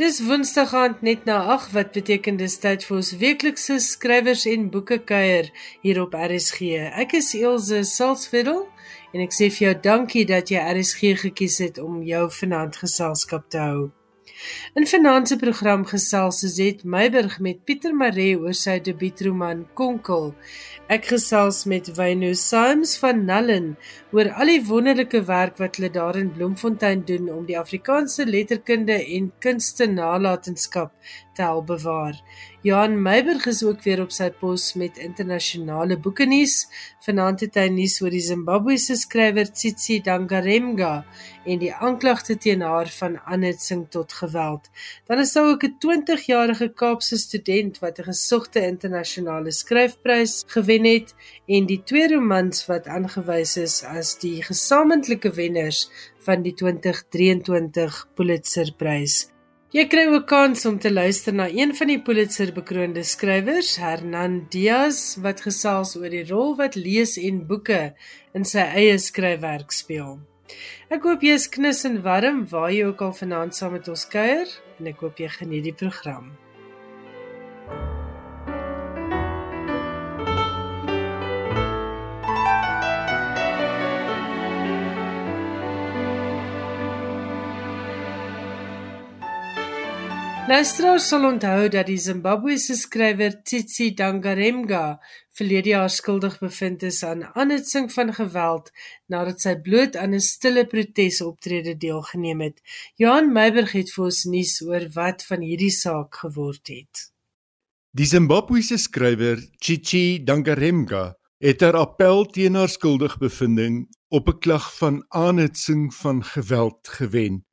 Dis Woensdag aand net na 8 wat beteken dis tyd vir ons weeklikse skrywers en boeke kuier hier op RSG. Ek is Elsje Salzwetel en ek sê vir jou dankie dat jy RSG gekies het om jou vanaand geselskap te hou. In vanaand se program gesels Zet Meiburg met Pieter Maree oor sy debuutroman Konkel. Ek gesels met Wynne Sims van Nullen oor al die wonderlike werk wat hulle daar in Bloemfontein doen om die Afrikaanse letterkunde en kunste nalatenskap te help bewaar. Johan Meiburg is ook weer op sy pos met internasionale boeke nuus. Vanaand het hy nuus oor die Zimbabwese skrywer Tsitsi Dangaremga en die aanklagte teen haar van aanhitsing tot geweld. Dan is daar ook 'n 20-jarige Kaapse student wat 'n gesogte internasionale skryfprys gewen het en die twee romans wat aangewys is as die gesamentlike wenners van die 2023 Pulitzerprys. Jy kry ook kans om te luister na een van die Pulitzer bekroonde skrywers, Hernan Diaz, wat gesels oor die rol wat lees en boeke in sy eie skryfwerk speel. Ek hoop jy is knus en warm waar jy ook al vanaand saam met ons kuier en ek hoop jy geniet die program. Luisteraars sal onthou dat die Zimbabwese skrywer Tsitsi Dangaremga verlede jaar skuldig bevind is aan aanhitsing van geweld nadat sy bloot aan 'n stille protesoptrede deelgeneem het. Johan Meiberg het vir ons nuus oor wat van hierdie saak geword het. Die Zimbabwese skrywer Tsitsi Dangaremga het haar appel teen haar skuldigbevindings op 'n klag van aanhitsing van geweld gewen.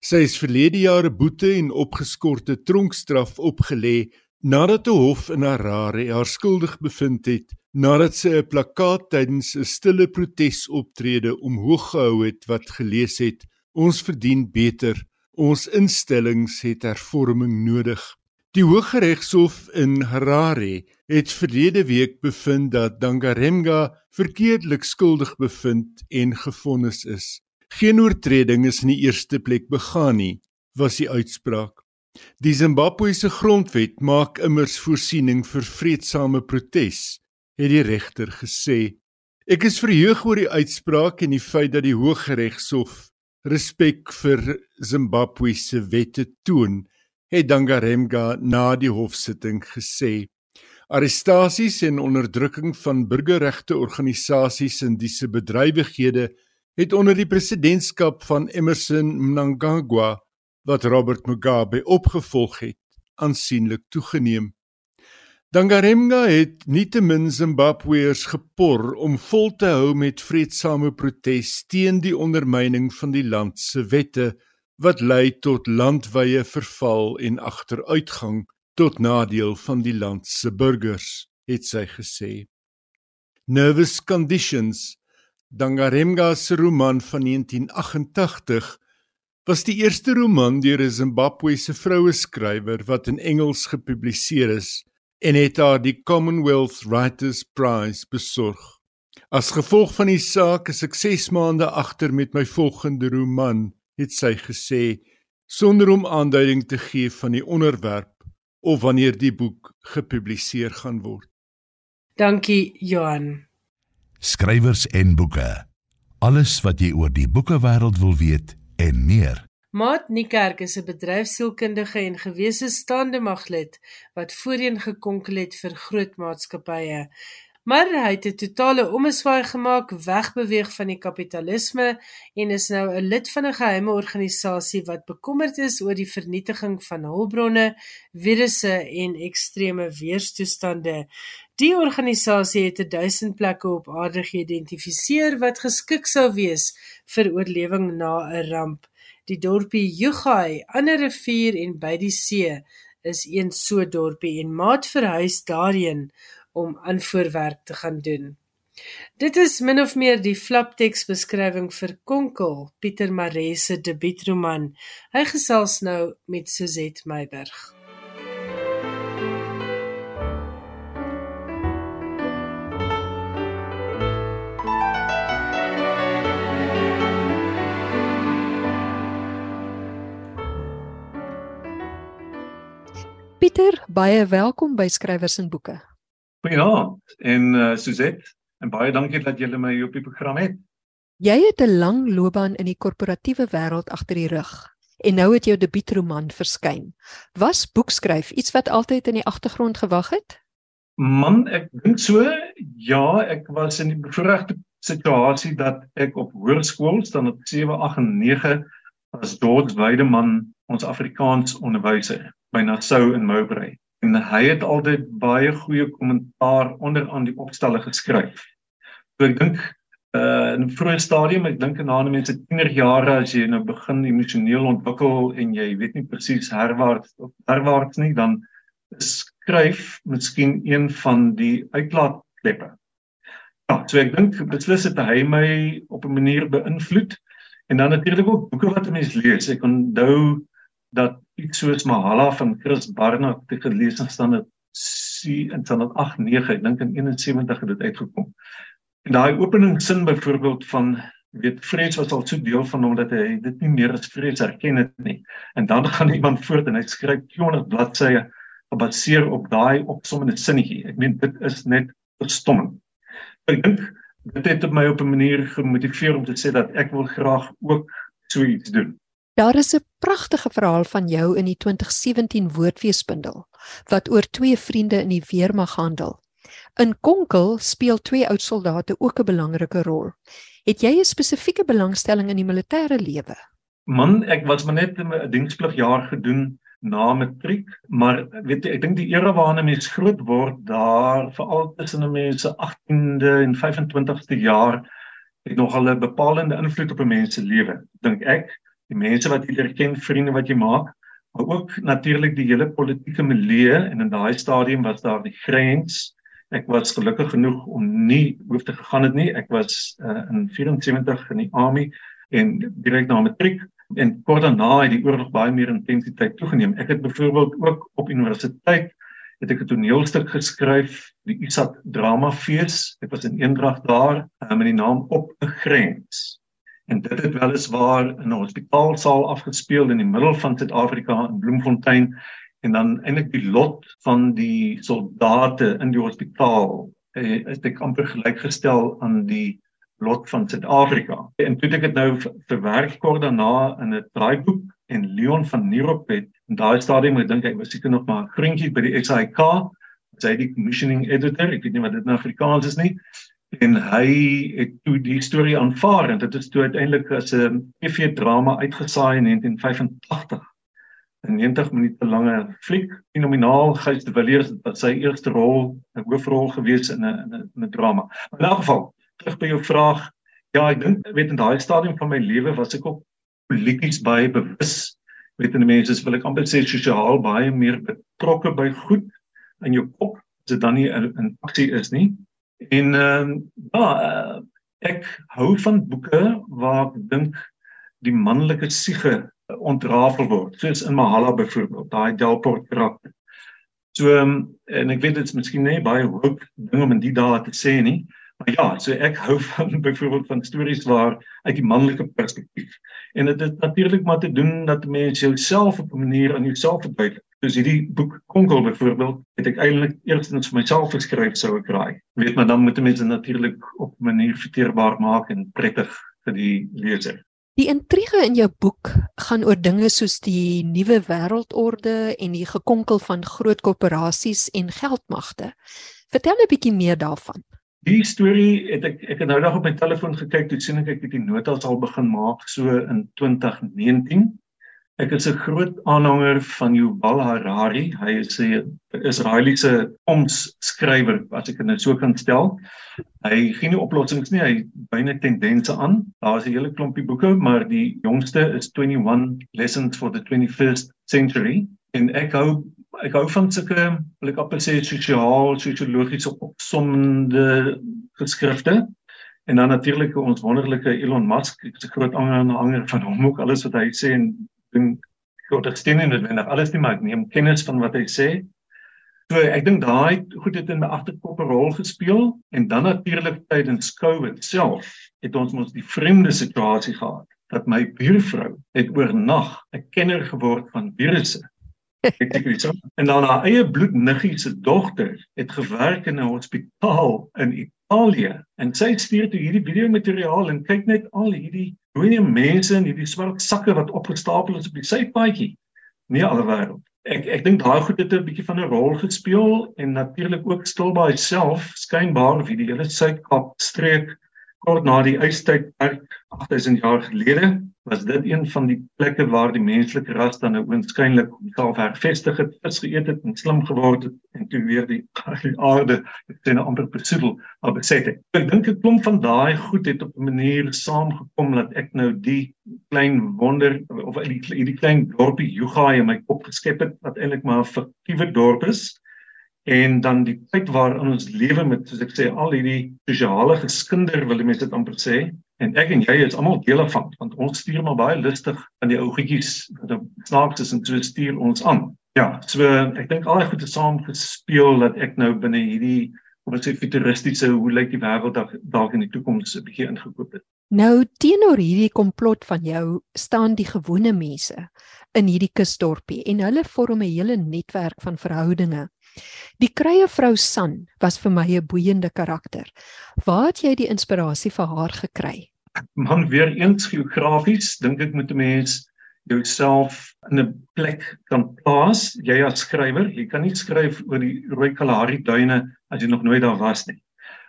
Sy is verlede jaar 'n boete en opgeskorte tronkstraf opgelê nadat 'n hof in Harare haar skuldig bevind het nadat sy 'n plakkaat tydens 'n stille protesoptrede omhoog gehou het wat gelees het: Ons verdien beter. Ons instellings het hervorming nodig. Die Hooggeregshof in Harare het verlede week bevind dat Dangaremga verkeerdelik skuldig bevind en gefonnis is. Geen oortreding is in die eerste plek begaan nie, was die uitspraak. Die Zimbabwese grondwet maak immers voorsiening vir vredesame protes, het die regter gesê. Ek is verheug oor die uitspraak en die feit dat die Hooggeregshof respek vir Zimbabwe se wette toon, het Dangaremga na die hofsitting gesê. Arrestasies en onderdrukking van burgerregte organisasies in disse bedrywighede het onder die presidentskap van Emmerson Mnangagwa wat Robert Mugabe opgevolg het, aansienlik toegeneem. Dangaremga het nietemin Zimbabweërs gepor om vol te hou met vredesame protes teen die ondermyning van die land se wette wat lei tot landwyse verval en agteruitgang tot nadeel van die land se burgers, het sy gesê. Nervous conditions Dangaremga se roman van 1988 was die eerste roman deur 'n Zimbabwese vroue skrywer wat in Engels gepubliseer is en het haar die Commonwealth Writers Prize besorg. As gevolg van die saak is ek 6 maande agter met my volgende roman, het sy gesê, sonder om aanduiding te gee van die onderwerp of wanneer die boek gepubliseer gaan word. Dankie Johan skrywers en boeke. Alles wat jy oor die boekewêreld wil weet en meer. Maat Niekerk is 'n bedryfsielkundige en gewese staande maglid wat voorheen gekonkel het vir groot maatskappye. Maar hy het 'n totale omeswaai gemaak, wegbeweeg van die kapitalisme en is nou 'n lid van 'n geheime organisasie wat bekommerd is oor die vernietiging van hulpbronne, virusse en ekstreme weerstoestande. Die organisasie het 1000 plekke op aarde geïdentifiseer wat geskik sou wees vir oorlewing na 'n ramp. Die dorpie Jugai aan 'n rivier en by die see is een so dorpie en maat verhuis daarheen om aanvoerwerk te gaan doen. Dit is min of meer die flapteks beskrywing vir Konkel, Pieter Maree se debuutroman. Hy gesels nou met Suzette Meiburg. Pieter, baie welkom by Skrywers en Boeke. Goeienaand en uh, Suzette, en baie dankie dat julle my op die program het. Jy het 'n lang loopbaan in die korporatiewe wêreld agter die rug en nou het jou debuutroman verskyn. Was boekskryf iets wat altyd in die agtergrond gewag het? Man, ek dink so. Ja, ek was in die bevoorregte situasie dat ek op hoërskool staan op 7, 8 en 9 as George Weideman ons Afrikaans onderwyser by Nassau in Mowbray. En hy het altyd baie goeie kommentaar onderaan die opstelle geskryf. So ek dink uh in 'n vroeë stadium, ek dink aan ander mense tienerjare as jy nou begin emosioneel ontwikkel en jy weet nie presies herwaarts of herwaarts nie, dan skryf miskien een van die uitlaatkleppe. Ja, so ek dink beslis het hy my op 'n manier beïnvloed en dan natuurlik ook boeke wat mense lees. Ek onthou dat iets soos Mahala van Chris Barnard te gelees het staan dit in 2008 ek dink in 71 het dit uitgekom. En daai openingssin byvoorbeeld van weet vrees was al so deel van hom dat hy dit nie meer as vrees erken het nie. En dan gaan iemand voort en hy skryf 200 bladsye gebaseer op daai opsommende sinnetjie. Ek meen dit is net verstommend. Ek dink dit het my op 'n manier gemotiveer om te sê dat ek wil graag ook so iets doen. Daar is 'n pragtige verhaal van jou in die 2017 Woordfeesbundel wat oor twee vriende in die weermag handel. In Konkel speel twee oud soldate ook 'n belangrike rol. Het jy 'n spesifieke belangstelling in die militêre lewe? Man, ek was maar net 'n diensplugjaar gedoen na matriek, maar weet jy, ek dink die era waarna mens groot word, daar veral tussen die mense 18de en 25ste jaar het nog al 'n bepalende invloed op 'n mens se lewe. Dink ek, die mense wat jy leer ken, vriende wat jy maak, maar ook natuurlik die hele politieke milieu en in daai stadium was daar die grens. Ek was gelukkig genoeg om nie hoef te gegaan het nie. Ek was uh, in 74 in die army en direk na matriek en kort daarna het die oorlog baie meer intensiteit toegeneem. Ek het byvoorbeeld ook op universiteit het ek 'n toneelstuk geskryf, die Isat Dramafees. Ek was in Eendrag daar um, met die naam Op 'n Grens. En dit het weliswaar in 'n hospitaalsaal afgespeel in die middel van Suid-Afrika in Bloemfontein en dan eintlik die lot van die soldate in die hospitaal eh, is ek amper gelykgestel aan die lot van Suid-Afrika. En toe ek dit nou verwerk kort daarna in 'n draaiboek en Leon van Nierop het in daai stadium ek dink hy was seker nog maar 'n vriendjie by die SAIK, sy die commissioning editor, ek weet nie wat dit in Afrikaans is nie. En hy het toe die storie aanvaar en dit is toe uiteindelik as 'n TV drama uitgesaai in 1985. 'n 90 minute lange fliek, fenomenaal Gys de Villiers wat sy eerste rol, 'n hoofrol gewees in 'n 'n drama. In 'n geval terug by jou vraag. Ja, ek dink weet in daai stadium van my lewe was ek ook polities baie bewus. Weet in die mense wil ek amper sê sosiaal baie meer betrokke by goed in jou kop as dit dan nie in aksie is nie. En ehm um, ja, uh, ek hou van boeke waar ek dink die manlike siege ontrafel word. Soos in Mahala byvoorbeeld, daai Delport karakter. So um, en ek weet dit is miskien nie baie hoop ding om in die dae te sê nie, Maar ja, so ek hou van byvoorbeeld van stories waar uit die manlike perspektief. En dit is natuurlik maar te doen dat mense jouself op 'n manier aan jouself verduidelik. Dus hierdie boek Konkel byvoorbeeld het ek eintlik eerstens vir myself geskryf sou ek raai. Weet maar dan moet mense natuurlik op 'n manier verteerbaar maak en prettig vir die leser. Die intrige in jou boek gaan oor dinge soos die nuwe wêreldorde en die gekonkel van groot korporasies en geldmagte. Vertel 'n bietjie meer daarvan. Die storie het ek ek het nou nog op my telefoon gekyk toe sien ek ek het die notas al begin maak so in 2019. Ek is 'n groot aanhanger van Yuval Harari. Hy is 'n Israeliese omskrywer as ek dit nou so kan stel. Hy gee nie oplossings nie, hy byne tendense aan. Daar is 'n hele klompie boeke, maar die jongste is 21 Lessons for the 21st Century en ek hou ek hou van sulke wil ek amper sê sosiaal sosiologiese opsommende geskrifte en dan natuurlik ons wonderlike Elon Musk ek is 'n groot aanhanger van hom ook alles wat hy sê en groot steun in dit wanneer alles nie maar ek neem kennis van wat hy sê. So ek dink daai goed het in my agterkop 'n rol gespeel en dan natuurlik tydens COVID self het ons mos die vreemde situasie gehad dat my buurvrou het oornag 'n kenner geword van virusse. En dan haar eie bloedniggie se dogter het gewerk in 'n hospitaal in Italië en sy stuur toe hierdie video materiaal en kyk net al hierdie dooie mense in hierdie swart sakke wat opgestapel is op die sypaadjie. Nee alwêreld. Ek ek dink daai goed het 'n bietjie van 'n rol gespeel en natuurlik ook stil by self skynbaar vir die hele Suid-Kaap streek kort na die ystyd 8000 jaar gelede was dit een van die plekke waar die menslike ras dan nou oënskynlik homself hervestig het, vis geëet het en slim geword het en toe weer die, die aarde ten amper besoedel maar beset het. Ek dink 'n klomp van daai goed het op 'n manier saamgekom dat ek nou die klein wonder of die hierdie klein dorpie Yuga in my kop geskep het wat eintlik maar 'n fiktiewe dorp is en dan die tyd waarin ons lewe met soos ek sê al hierdie sosiale geskinder wil mense dit amper sê. En ek en jy is almal deel van want ons stuur maar baie lustig aan die ou goedjies wat snaaks is en so stuur ons aan. Ja so ek dink al die goede saam gespeel dat ek nou binne hierdie of ek sê futuristiese hoe lyk die wêreld dalk in die toekoms 'n bietjie ingekoop het. Nou teenoor hierdie komplot van jou staan die gewone mense in hierdie kusdorpie en hulle vorm 'n hele netwerk van verhoudinge Die krye vrou San was vir my 'n boeiende karakter. Waar het jy die inspirasie vir haar gekry? Man weer eens geografies, dink ek moet 'n mens jouself in 'n plek kan plaas. Jy as skrywer, jy kan nie skryf oor die Rooi Kalahari duine as jy nog nooit daar was nie.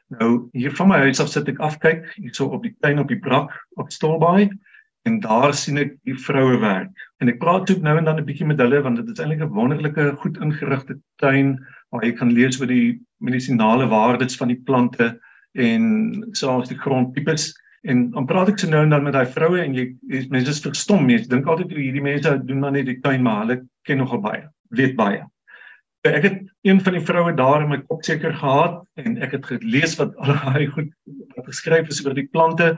Nou hier van my huis af sit ek afkyk hierso op die tuin op die brak op Stilbaai en daar sien ek die vroue werk. En ek praat toe nou en dan 'n bietjie met hulle want dit is eintlik 'n wonderlike goed ingerigte tuin waar jy kan lees oor die medisinale waardes van die plante en selfs die grondtipes. En dan praat ek so nou en dan met daai vroue en jy mense is verstom, jy dink altyd hierdie mense doen maar net die tuin maar hulle ken nogal baie, weet baie. Ek het een van die vroue daar in my kop seker gehad en ek het gelees wat al daai goed wat geskryf is oor die plante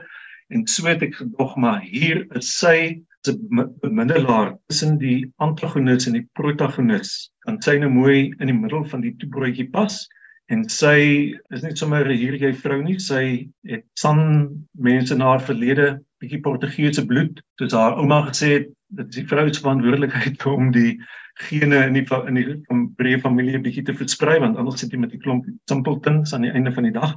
en so het ek gedog maar hier is sy 'n bemiddelaar tussen die antagonis en die protagonis. Kan sy nou mooi in die middel van die twee broodjie pas en sy is net sommer hier jy vrou nie. Sy het san mense na haar verlede bietjie portugese bloed soos haar ouma gesê het dit is die vrou se verantwoordelikheid om die gene in die in die breë familie bietjie te versprei want anders sit jy met 'n klomp simpletons aan die einde van die dag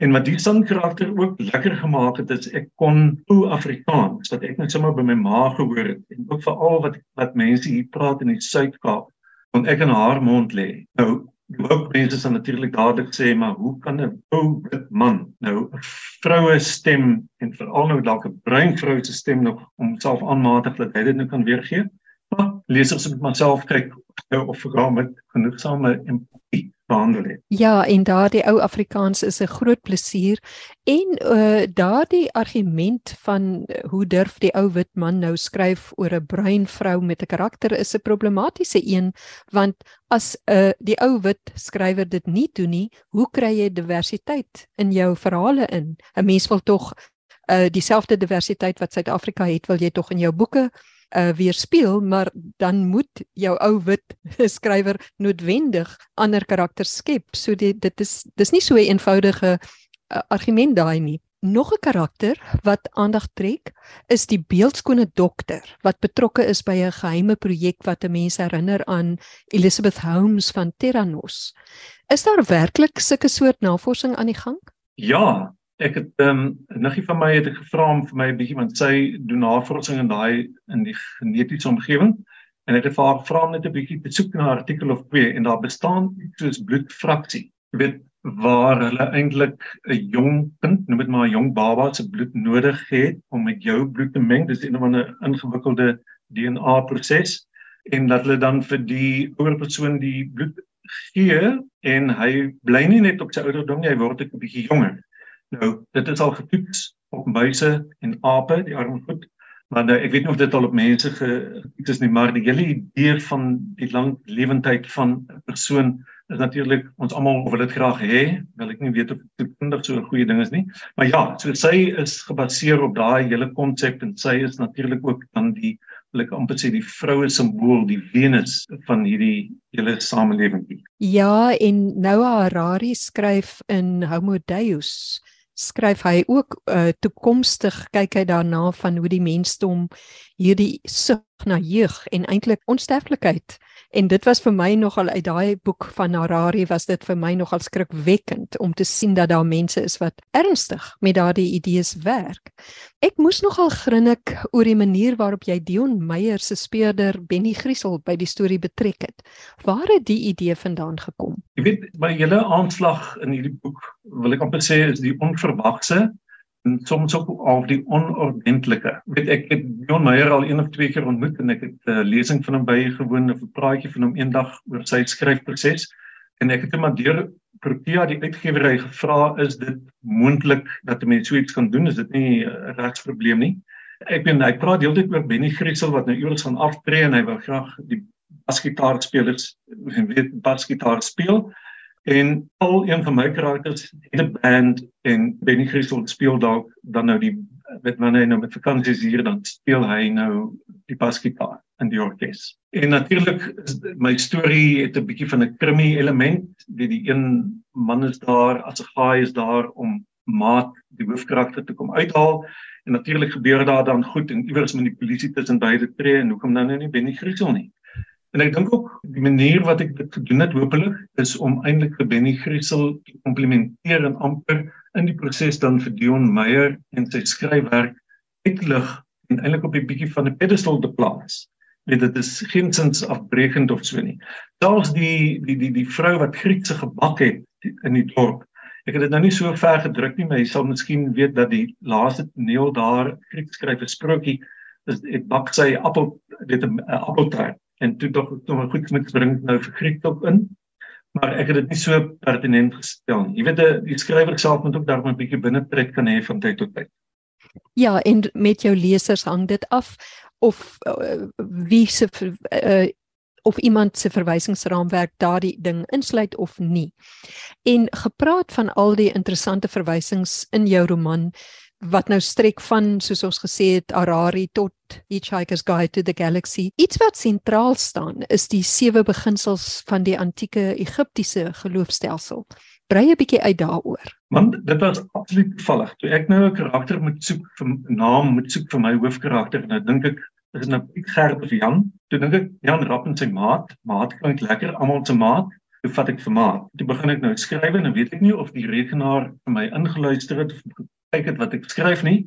En wat die son karakter ook lekker gemaak het is ek kon o Afrikaans wat ek net sommer by my ma gehoor het en ook veral wat wat mense hier praat in die Suid-Kaap kon ek in haar mond lê. Nou ook mense sal natuurlik dadelik sê maar hoe kan 'n ou wit man nou 'n vroue stem en veral nou dalk 'n bruin vrou se stem nog om self aanmatig dat hy dit nou kan weergee? Maar lesers moet maar self kyk of vir met genoegsame empatie behandel het. Ja, en daardie ou Afrikaans is 'n groot plesier en uh daardie argument van uh, hoe durf die ou wit man nou skryf oor 'n bruin vrou met 'n karakter is 'n problematiese een want as 'n uh, die ou wit skrywer dit nie doen nie, hoe kry jy diversiteit in jou verhale in? 'n Mens wil tog uh dieselfde diversiteit wat Suid-Afrika het, wil jy tog in jou boeke uh, weerspieël, maar dan moet jou ou wit skrywer noodwendig ander karakters skep. So dit dit is dis nie so 'n eenvoudige uh, argument daai nie. Nog 'n karakter wat aandag trek, is die beeldskone dokter wat betrokke is by 'n geheime projek wat mense herinner aan Elizabeth Holmes van Terranos. Is daar werklik sulke soort navorsing aan die gang? Ja, ek het ehm um, niggie van my het ek gevra om vir my 'n bietjie want sy doen navorsing in daai in die genetiese omgewing en ek het vir haar gevra om net 'n bietjie te soek na 'n artikel of twee en daar bestaan iets soos bloedfraksie. Jy weet waar hulle eintlik 'n jong kind, noem dit maar 'n jong baba se bloed nodig het om met jou bloed te meng. Dis 'n of ander ingewikkelde DNA proses en dat hulle dan vir die ouer persoon die bloed gee en hy bly nie net op sy ouderdom nie, hy word ek 'n bietjie jonger. Nou, dit is al getoets op muise en ape, die armgoed. Maar nou, ek weet nie of dit al op mense getoets is nie, maar die hele idee van die lang lewendheid van 'n persoon is natuurlik ons almal wil dit graag hê. Wil ek nie weet of dit kundig so 'n goeie ding is nie. Maar ja, so sy is gebaseer op daai hele konsep en sy is natuurlik ook dan die ek amper sê die vroue simbool, die Venus van hierdie hele samelewing. Ja, en Noah Harari skryf in Homo Deus skryf hy ook uh, toekomstig kyk hy daarna van hoe die mensdom hierdie sug na jeug en eintlik onsterflikheid En dit was vir my nogal uit daai boek van Harari was dit vir my nogal skrikwekkend om te sien dat daar mense is wat ernstig met daardie idees werk. Ek moes nogal grinnik oor die manier waarop jy Dion Meyer se speurder Benny Griesel by die storie betrek het. Waar het die idee vandaan gekom? Jy weet, my hele aanslag in hierdie boek wil ek amper sê is die onverwagse en soms ook al die onordentlike. Weet ek het Jon Meyer al een of twee keer ontmoet en ek het 'n uh, lesing van hom bygewoon of 'n praatjie van hom eendag oor sy skryfproses en ek het hom deur Protea die uitgewery gevra is dit moontlik dat 'n mens so iets kan doen is dit nie 'n uh, regsprobleem nie. Ek ben hy praat heeltyd oor Benny Griesel wat nou iewers gaan aftree en hy wil graag die basgitaarspelers weet basgitaar speel En al een van my karakters het 'n band en Benny Christel speel dalk dan nou die met wanneer hy nou met vakansies hier dan speel hy nou die basgitaar in die orkes. En natuurlik is my storie het 'n bietjie van 'n krimi element. Die die een man is daar as 'n gaai is daar om maat die hoofkarakter te kom uithaal en natuurlik gebeur daar dan goed en iewers moet die polisie tussen beide tree en hoekom dan nou nie Benny Christel nie. En ek dink ook die manier wat ek dit gedoen het hopelik is om eintlik vir Benny Griesel te komplementeer en amper in die proses dan vir Dion Meyer en sy skryfwerk uitlig en eintlik op 'n bietjie van 'n pedestal te plaas. Net dit is geensins afbreekend of so nie. Daar's die die die die vrou wat Griekse gebak het in die dorp. Ek het dit nou nie so ver gedruk nie, maar jy sal miskien weet dat die laaste toneel daar Grieks skryf 'n sprokie is dit bak sy appel dit 'n appeltaart en toe tog nog 'n goed met bring nou vir Griek op in. Maar ek het dit nie so pertinent gestel nie. Jy weet die skrywer self moet ook daar 'n bietjie binne trek kan hê van tyd tot tyd. Ja, en met jou lesers hang dit af of uh, wie se uh, of iemand se verwysingsraamwerk daardie ding insluit of nie. En gepraat van al die interessante verwysings in jou roman, wat nou strek van soos ons gesê het Harari tot Hitchhiker's Guide to the Galaxy. Iets wat sentraal staan is die sewe beginsels van die antieke Egiptiese geloofstelsel. Brei 'n bietjie uit daaroor. Want dit was absoluut toevallig. Toe ek nou 'n karakter moet soek vir 'n naam moet soek vir my hoofkarakter, nou dink ek is nou Piet Gert of Jan. Toe dink ek Jan Rapp en sy maat, maat klink lekker, almal se maat. Toe vat ek vir maat. Toe begin ek nou skryf en nou weet ek nie of die rekenaar vir my ingeluister het of kyk het wat ek skryf nie.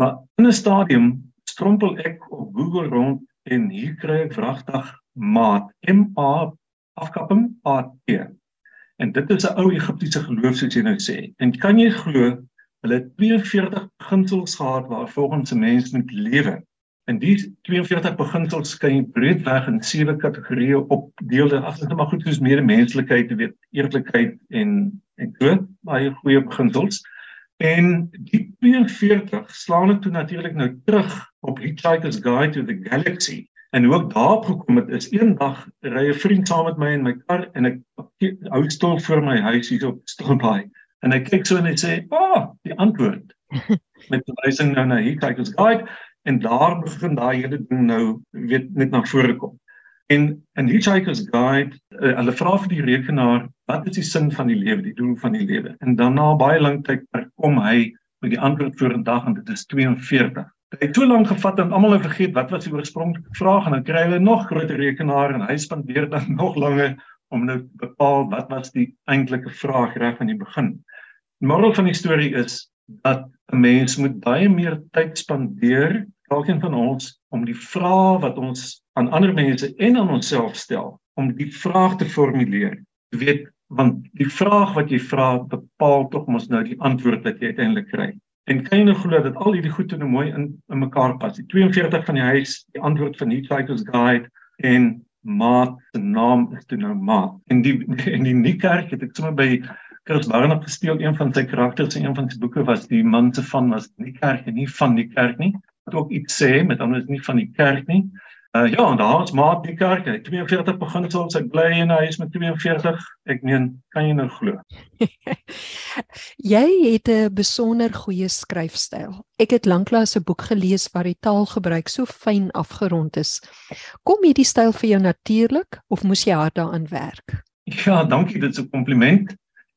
Maar in 'n stadium strompel ek op Google rond en hier kry ek vragtig maat M A afkapping A T. En dit is 'n ou Egiptiese geloof soos jy nou sê. En kan jy glo hulle het 42 beginsels gehad waar volgens 'n mens moet lewe. En die 42 beginsels kan jy breedweg in sewe kategorieë opdeel. Ag, dit is maar goed soos medemenslikheid, weet, eerlikheid en en dood, baie goeie beginsels. En die 42 slaan ek toe natuurlik nou terug op Hitchhiker's Guide to the Galaxy. En hoe ek daarop gekom het is eendag ry 'n vriend saam met my in my kar en ek hou stil voor my huis hier op Stilbaai. En hy kyk so en hy sê, "Ah, oh, die antwoord." met verwysing nou na Hitchhiker's Guide en daar begin daai hele ding nou weet net na vore kom. En in Hitchhiker's Guide, uh, hulle vra vir die rekenaar, wat is die sin van die lewe, die doel van die lewe? En dan na baie lank tyd kom hy met die antwoord voor 'n dag en dit is 42. Dit het so lank gevat en almal het vergeet wat was die oorspronklike vraag en dan kry hulle nog groter rekenaar en hy spandeer dan nog langer om nou bepaal wat was die eintlike vraag reg van die begin. Die moral van die storie is dat 'n mens moet baie meer tyd spandeer elkeen van ons om die vrae wat ons aan ander mense en aan onsself stel om die vraag te formuleer. Jy weet, want die vraag wat jy vra bepaal tog mos nou die antwoord wat jy uiteindelik kry. En kan jy nou glo dat al hierdie goed nou mooi in in mekaar pas? Die 42 van die huis, die antwoord van Hitchhiker's Guide en maat se naam is toe nou maat. En die en die nie kerk het ek sommer by Chris Barnard gesteel een van sy karakters in een van sy boeke was die man se van was nie kerk en nie van die kerk nie wat ook iets sê met ander is nie van die kerk nie. Uh ja, en daar is maat die kerk. Hy 42 beginsels. Ek bly in 'n huis met 42. Ek meen, kan jy nou glo? jy het 'n besonder goeie skryfstyl. Ek het lanklaas 'n boek gelees waar die taalgebruik so fyn afgerond is. Kom hierdie styl vir jou natuurlik of moes jy hard daaraan werk? Ja, dankie, dit is 'n kompliment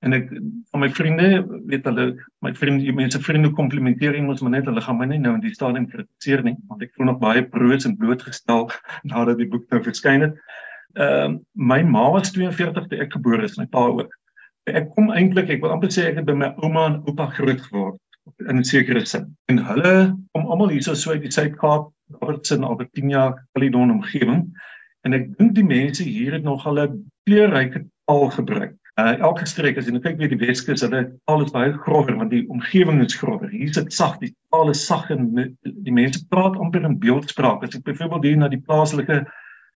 en ek van my vriende weet hulle my vriende mense vriende komplimenteer iemand maar net hulle gaan my nie nou in die stadium kritiseer nie want ek voel nog baie broos en blootgestel nadat die boek nou verskyn het ehm uh, my ma was 42 toe ek gebore is, my pa ook. Ek kom eintlik, ek wil amper sê ek het by my ouma en oupa groot geword in 'n sekere sin. En hulle kom almal hierso so uit die Suid-Kaap, Robertson, Albertina, Caledon omgewing. En ek dink die mense hier het nog 'n kleurryke taal gebruik. Uh, elke streek as jy kyk weer die Weskus, hulle taal is baie grower want die omgewing is grower. Hier is dit sag, die taal is sag en die mense praat amper in beeldspraak. As ek byvoorbeeld hier na die plaaslike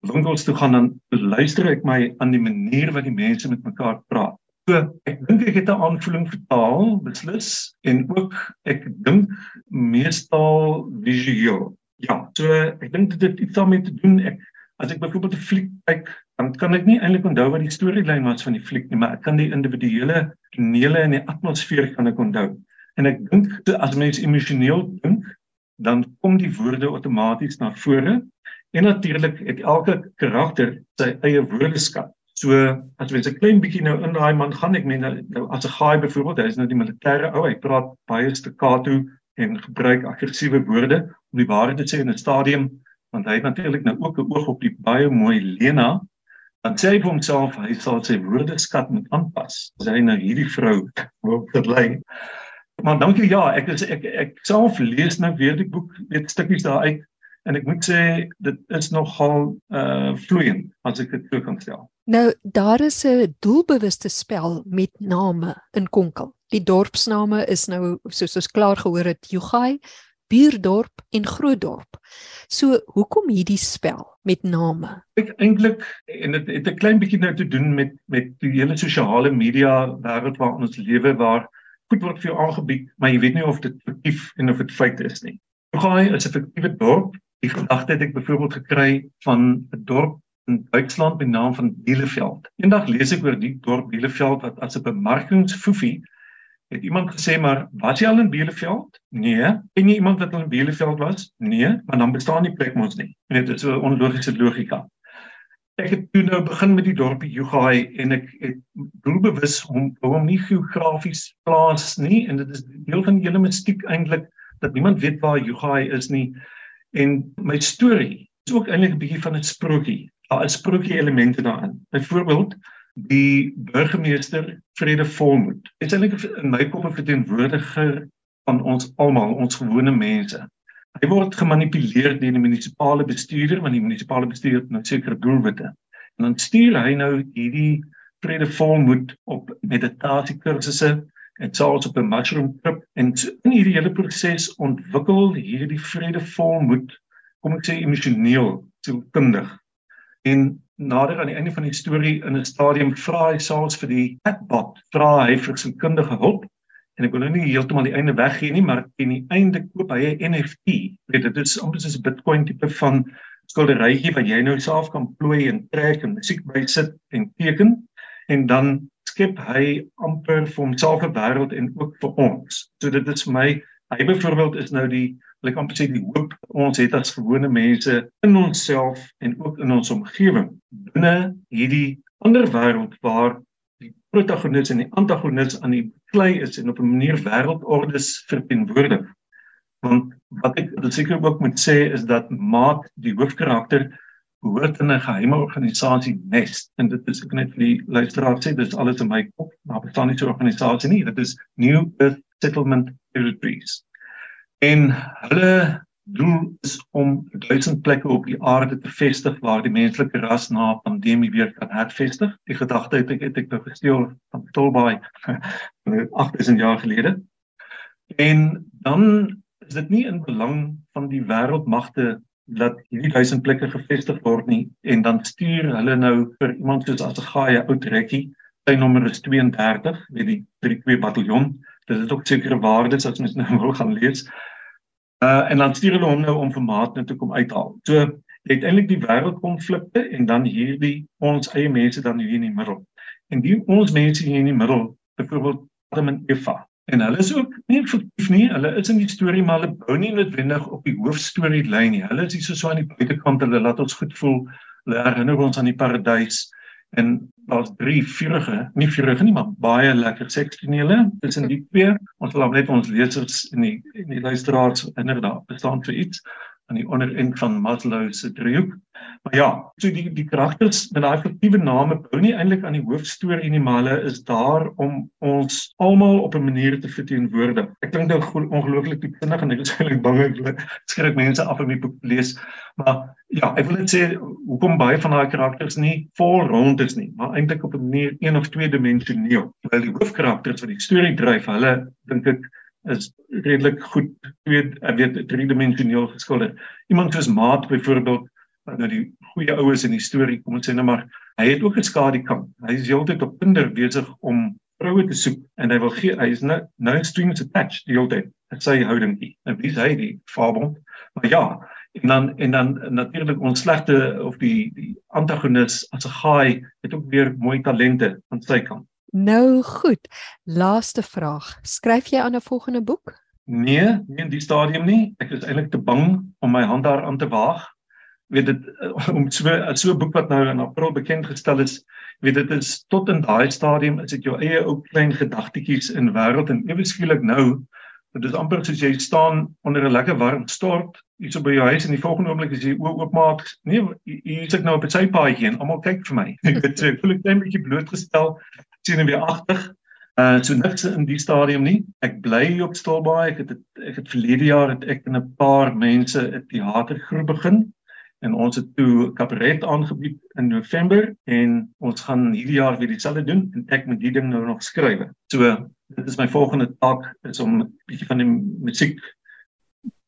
winkels toe gaan dan luister ek my aan die manier wat die mense met mekaar praat. So ek dink ek het 'n aanvoeling vir taal beslis en ook ek dink meestal visueel. Ja, so ek dink dit het iets daarmee te doen. Ek as ek byvoorbeeld 'n fliek kyk, dan kan ek nie eintlik onthou wat die storielyn was van die fliek nie, maar ek kan die individuele tonele en die atmosfeer kan ek onthou. En ek dink as mens emosioneel dink, dan kom die woorde outomaties na vore. En natuurlik het elke karakter sy eie woordeskat. So as mens 'n klein bietjie nou in daai man gaan, ek meen nou, as 'n gaai byvoorbeeld, hy is nou die militêre ou, hy praat baie staccato en gebruik aggressiewe woorde om die waarheid te sê in 'n stadium, want hy het natuurlik nou ook 'n oog op die baie mooi Lena. Dan sê hy vir homself hy sal sy woordeskat moet aanpas. As hy nou hierdie vrou wil verlei. Maar dankie ja, ek is ek ek self lees nou weer die boek, weet stukkies daar uit en ek moet sê dit is nogal uh vloeiend as ek dit so kan stel. Nou daar is 'n doelbewuste spel met name in Konkel. Die dorpsname is nou soos ons klaar gehoor het Jugai, Buurdorp en Grootdorp. So hoekom hierdie spel met name? Ek eintlik en dit het 'n klein bietjie nou te doen met met die hele sosiale media wêreld waarin ons lewe waar goed word vir jou aangebied, maar jy weet nie of dit fiktief en of dit feit is nie. Jugai is 'n fiktiewe dorp Die gedagte het ek byvoorbeeld gekry van 'n dorp in Duitsland met die naam van Bielefeld. Eendag lees ek oor die dorp Bielefeld wat as 'n bemarkingsfoefie het iemand gesê maar was jy al in Bielefeld? Nee. Ken jy iemand wat al in Bielefeld was? Nee, maar dan bestaan die plek mos nie. Net dit is so 'n onlogiese logika. Ek het toe nou begin met die dorpie Jugai en ek het doelbewus hom hom nie geografies plaas nie en dit is deel van die hele mistiek eintlik dat niemand weet waar Jugai is nie. En my storie is ook eintlik 'n bietjie van 'n sprokie. Daar is sprokie elemente daarin. Byvoorbeeld die burgemeester Vrede Volmoed. Is eintlik in my kop 'n verteenwoordiger van ons almal, ons gewone mense. Hy word gemanipuleer deur die munisipale bestuurder, want die munisipale bestuurder het nou sekere doelwitte. En dan stuur hy nou hierdie Vrede Volmoed op meditasie kursusse en selfs op 'n mushroom trip en in hierdie hele proses ontwikkel hierdie vrede volmoed kom ek sê emosioneel sielkundig en nader aan die einde van die storie in 'n stadium vra hy selfs vir die chatbot vra hy vir sy kundige hulp. En ek wil nou nie heeltemal die einde weggee nie maar teen die einde koop hy 'n NFT weet dit is amper soos 'n bitcoin tipe van skilderytjie wat jy nou self kan plooi en trek en musiek by sit en teken. En dan skep hy amper vir homself 'n wêreld en ook vir ons. So dit is vir my hy byvoorbeeld is nou die ek amper sê die hoop ons het as gewone mense in onsself en ook in ons omgewing binne hierdie ander wêreld waar die protagonis en die antagonis aan die klei is en op 'n manier wêreldordes verteenwoordig. Want wat ek seker ook moet sê is dat maak die hoofkarakter behoort in 'n geheime organisasie Nest. En dit is ek net vir die luisteraar sê dis alles in my kop maar bestaan nie so 'n organisasie nie. Dit is New Earth Settlement Territories. En hulle doel is om duisend plekke op die aarde te vestig waar die menslike ras na pandemie weer kan hervestig. Die gedagte het ek het ek nou gesteel van Tolbaai 8000 jaar gelede. En dan is dit nie in belang van die wêreldmagte dat hierdie duisend plekke gevestig word nie en dan stuur hulle nou vir iemand soos as 'n gaai ou trekkie sy nommer is 32 weet die 32 bataljon. Dit is ook sekere waardes as mens nou wil gaan lees uh en dan stuur hulle hom nou om vir maat net te kom uithaal so jy het eintlik die wêreldkonflikte en dan hierdie ons eie mense dan hier in die middel en die ons mense hier in die middel byvoorbeeld Adam en Eva En hulle is ook nie effektief nie. Hulle is in die storie maar hulle bou nie noodwendig op die hoofstorie lyn nie. Hulle is hier so so aan die buitekant. Hulle laat ons goed voel. Hulle herinner ons aan die paradys. En daar's drie vurige, nie vurige nie, maar baie lekker sekstonele tussen die twee. Ons wil net ons lesers en die en die luisteraars inderdaad bestaan vir iets. Aan die onderend van Maslow se driehoek. Maar ja, so die die karakters met daai fiktiewe name bou nie eintlik aan die hoofstorie nie, maar hulle is daar om ons almal op 'n manier te verteenwoordig. Ek klink nou ongelooflik diepsinnig en ek is eintlik bang ek skryf mense af om die boek te lees. Maar ja, ek wil net sê hoekom baie van daai karakters nie vol rond is nie, maar eintlik op 'n manier een of twee dimensioneel. Terwyl die hoofkarakters wat die storie dryf, hulle dink ek is redelik goed weet ek weet driedimensioneel geskilder. Iemand soos Maat byvoorbeeld wat nou die goeie oues in die storie kom ons sê nou maar hy het ook 'n skadu kant. Hy is heeltyd op Tinder besig om vroue te soek en hy wil gee hy is nou nou strings attached die hele tyd. Dit sê houdingkie. En wie sê die fabel? Maar ja, en dan en dan natuurlik ons slegte of die die antagonis as 'n gaai het ook weer mooi talente aan sy kant. Nou goed. Laaste vraag. Skryf jy aan 'n volgende boek? Nee, nie in die stadium nie. Ek is eintlik te bang om my hand daaraan te waag weet dit eh, om so so 'n boek wat nou in April bekend gestel is, weet dit is tot in daai stadium is dit jou eie ou klein gedagtetjies in wêreld en ewe skielik nou dit is amper soos jy staan onder 'n lekker warm stort iets op by jou huis en die volgende oomblik as jy oë oopmaak, nee, hier sit ek nou op 'n sypaadjie en almal kyk vir my. Ek ek net 'n bietjie blootgestel sien weer agtig. Uh so niks in die stadium nie. Ek bly op Stilbaai. Ek het ek het verlede jaar het ek en 'n paar mense 'n teatergroep begin en ons het toe kabaret aangebied in November en ons gaan hierdie jaar weer dieselfde doen en ek moet die ding nou nog skryf. So dit is my volgende taak is om 'n bietjie van die musiek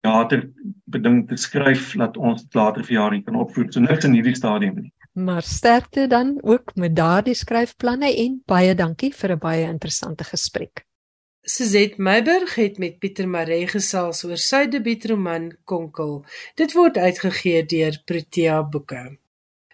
teater beding te skryf dat ons later vir jare kan opvoer. So niks in hierdie stadium nie. Maar sterkte dan ook met daardie skryfplanne en baie dankie vir 'n baie interessante gesprek. Suzette Meiberg het met Pieter Maree gesels oor sy debuutroman Konkel. Dit word uitgegee deur Protea Boeke.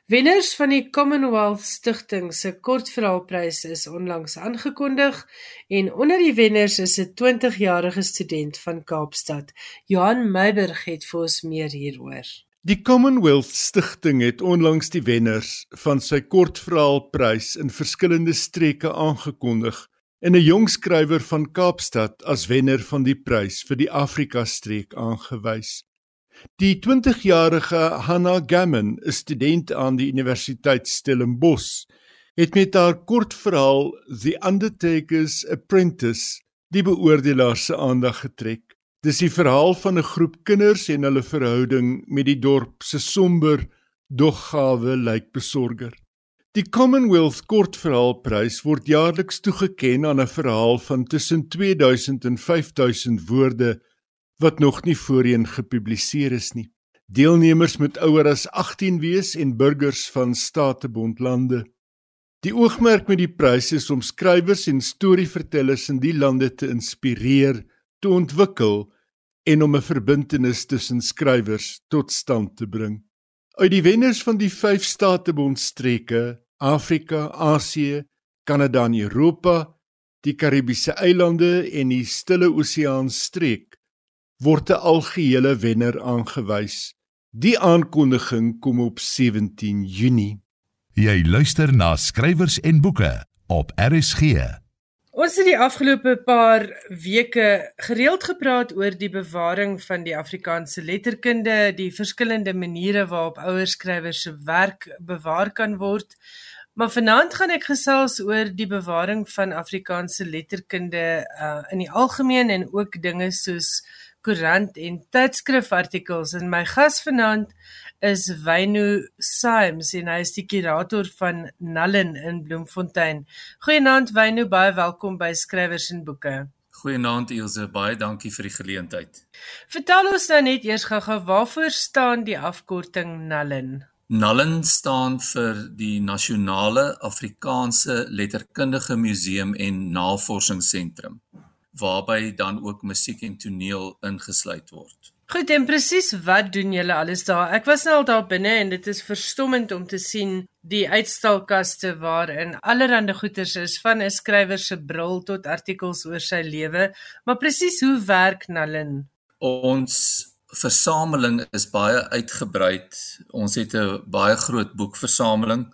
Wenners van die Commonwealth Stichting se kortverhaalprys is onlangs aangekondig en onder die wenners is 'n 20-jarige student van Kaapstad. Johan Meiberg het vir ons meer hieroor. Die Commonwealth Stichting het onlangs die wenners van sy kortverhaalprys in verskillende streke aangekondig en 'n jong skrywer van Kaapstad as wenner van die prys vir die Afrika streek aangewys. Die 20-jarige Hannah Gammon, 'n student aan die Universiteit Stellenbosch, het met haar kortverhaal The Undertaker's Apprentice die beoordelaars se aandag getrek. Dis die verhaal van 'n groep kinders en hulle verhouding met die dorp se somber, dog gawe lijkbesorger. Die Commonwealth Kortverhaalprys word jaarliks toegekend aan 'n verhaal van tussen 2000 en 5000 woorde wat nog nie voorheen gepubliseer is nie. Deelnemers moet ouer as 18 wees en burgers van Statebondlande. Die oogmerk met die prys is om skrywers en storievertellers in die lande te inspireer, te ontwikkel en om 'n verbintenis tussen skrywers tot stand te bring. Uit die wenners van die 5 Statebondstreke Afrika, Asië, Kanada en Europa, die Karibiese eilande en die Stille Oseaan streek word 'n algehele wenner aangewys. Die aankondiging kom op 17 Junie. Jy luister na skrywers en boeke op RSG. Ons het die afgelope paar weke gereeld gepraat oor die bewaring van die Afrikaanse letterkunde, die verskillende maniere waarop ouerskrywers se werk bewaar kan word. Maar vanaand gaan ek gesels oor die bewaring van Afrikaanse letterkunde uh, in die algemeen en ook dinge soos koerant en tydskrifartikels. En my gas vanaand is Wyno Symes en hy is die kurator van Nallen in Bloemfontein. Goeienaand Wyno, baie welkom by Skrywers en Boeke. Goeienaand Ilse, baie dankie vir die geleentheid. Vertel ons nou net eers gou-gou waarvoor staan die afkorting Nallen? Nallen staan vir die Nasionale Afrikaanse Letterkundige Museum en Navorsingsentrum waarby dan ook musiek en toneel ingesluit word. Goed, en presies wat doen julle alles daar? Ek was nou al daar binne en dit is verstommend om te sien die uitstalkaste waarin allerlei goeders is van 'n skrywer se bril tot artikels oor sy lewe. Maar presies hoe werk Nallen? Ons versameling is baie uitgebrei. Ons het 'n baie groot boekversameling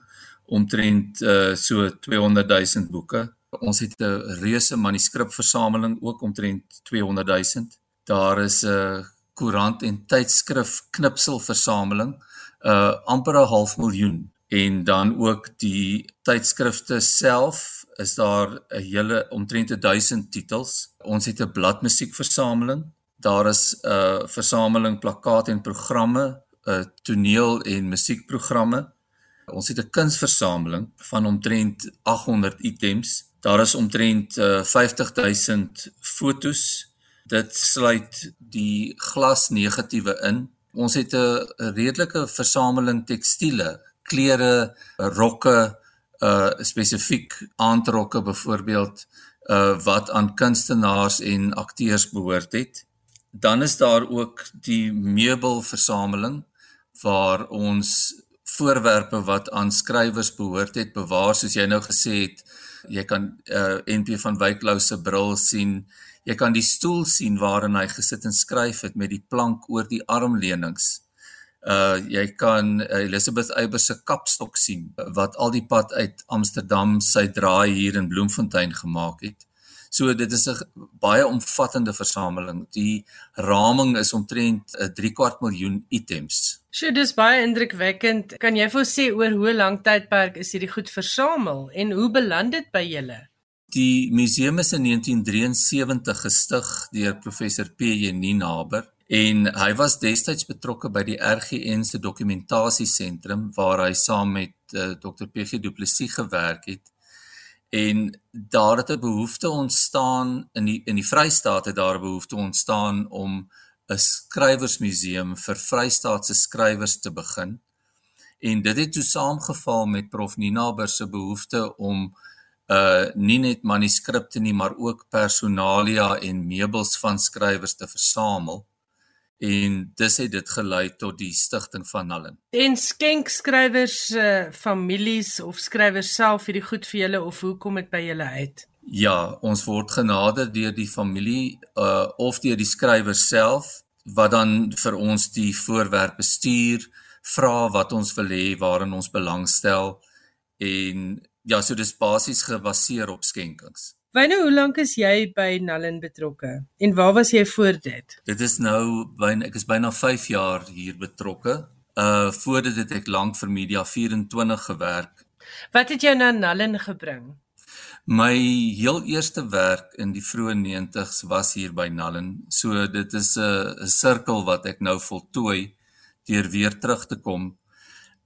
omtrent uh, so 200 000 boeke. Ons het 'n reuse manuskripversameling ook omtrent 200 000. Daar is 'n koerant en tydskrif knipselversameling, uh amper 'n half miljoen en dan ook die tydskrifte self is daar 'n hele omtrent 1000 titels. Ons het 'n bladmusiekversameling. Daar is 'n uh, versameling plakkate en programme, 'n uh, toneel en musiekprogramme. Ons het 'n kunsversameling van omtrent 800 items. Daar is omtrent uh, 50000 fotos. Dit sluit die glasnegatiewe in. Ons het 'n redelike versameling tekstiele, klere, rokke, uh spesifiek aandrokke byvoorbeeld uh wat aan kunstenaars en akteurs behoort het. Dan is daar ook die meubelversameling waar ons voorwerpe wat aan skrywers behoort het bewaar soos jy nou gesê het jy kan uh NP van Wyklou se bril sien. Jy kan die stoel sien waarin hy gesit en skryf het met die plank oor die armleunings uh jy kan uh, Elizabeth Eiber se kapstok sien wat al die pad uit Amsterdam sy draai hier in Bloemfontein gemaak het So dit is 'n baie omvattende versameling. Die raming is omtrent 'n 3 kwart miljoen items. So dis baie indrukwekkend. Kan jy vir ons sê oor hoe lank tydperk is hierdie goed versamel en hoe beland dit by julle? Die museum is in 1973 gestig deur professor P.J. Ninaber en hy was destyds betrokke by die RGN se dokumentasiesentrum waar hy saam met uh, Dr. P.G. Du Plessis gewerk het en daar het 'n behoefte ontstaan in die in die Vrystaat het daar 'n behoefte ontstaan om 'n skrywersmuseum vir Vrystaatse skrywers te begin. En dit het toe saamgeval met Prof Ninaber se behoefte om uh nie net manuskripte nie, maar ook personalia en meubels van skrywers te versamel en dis het dit gelei tot die stigting van Nallen. En skenk skrywers se uh, families of skrywers self hierdie goed vir julle of hoe kom dit by julle uit? Ja, ons word genader deur die familie uh of deur die skrywer self wat dan vir ons die voorwerp bestuur, vra wat ons wil hê, waarin ons belangstel en ja, so dis basies gebaseer op skenkings. Wyne, hoe lank is jy by Nallen betrokke en waar was jy voor dit? Dit is nou byna ek is byna 5 jaar hier betrokke. Uh voor dit het ek lank vir Media 24 gewerk. Wat het jou na Nallen gebring? My heel eerste werk in die vroeë 90's was hier by Nallen. So dit is 'n 'n sirkel wat ek nou voltooi deur weer terug te kom.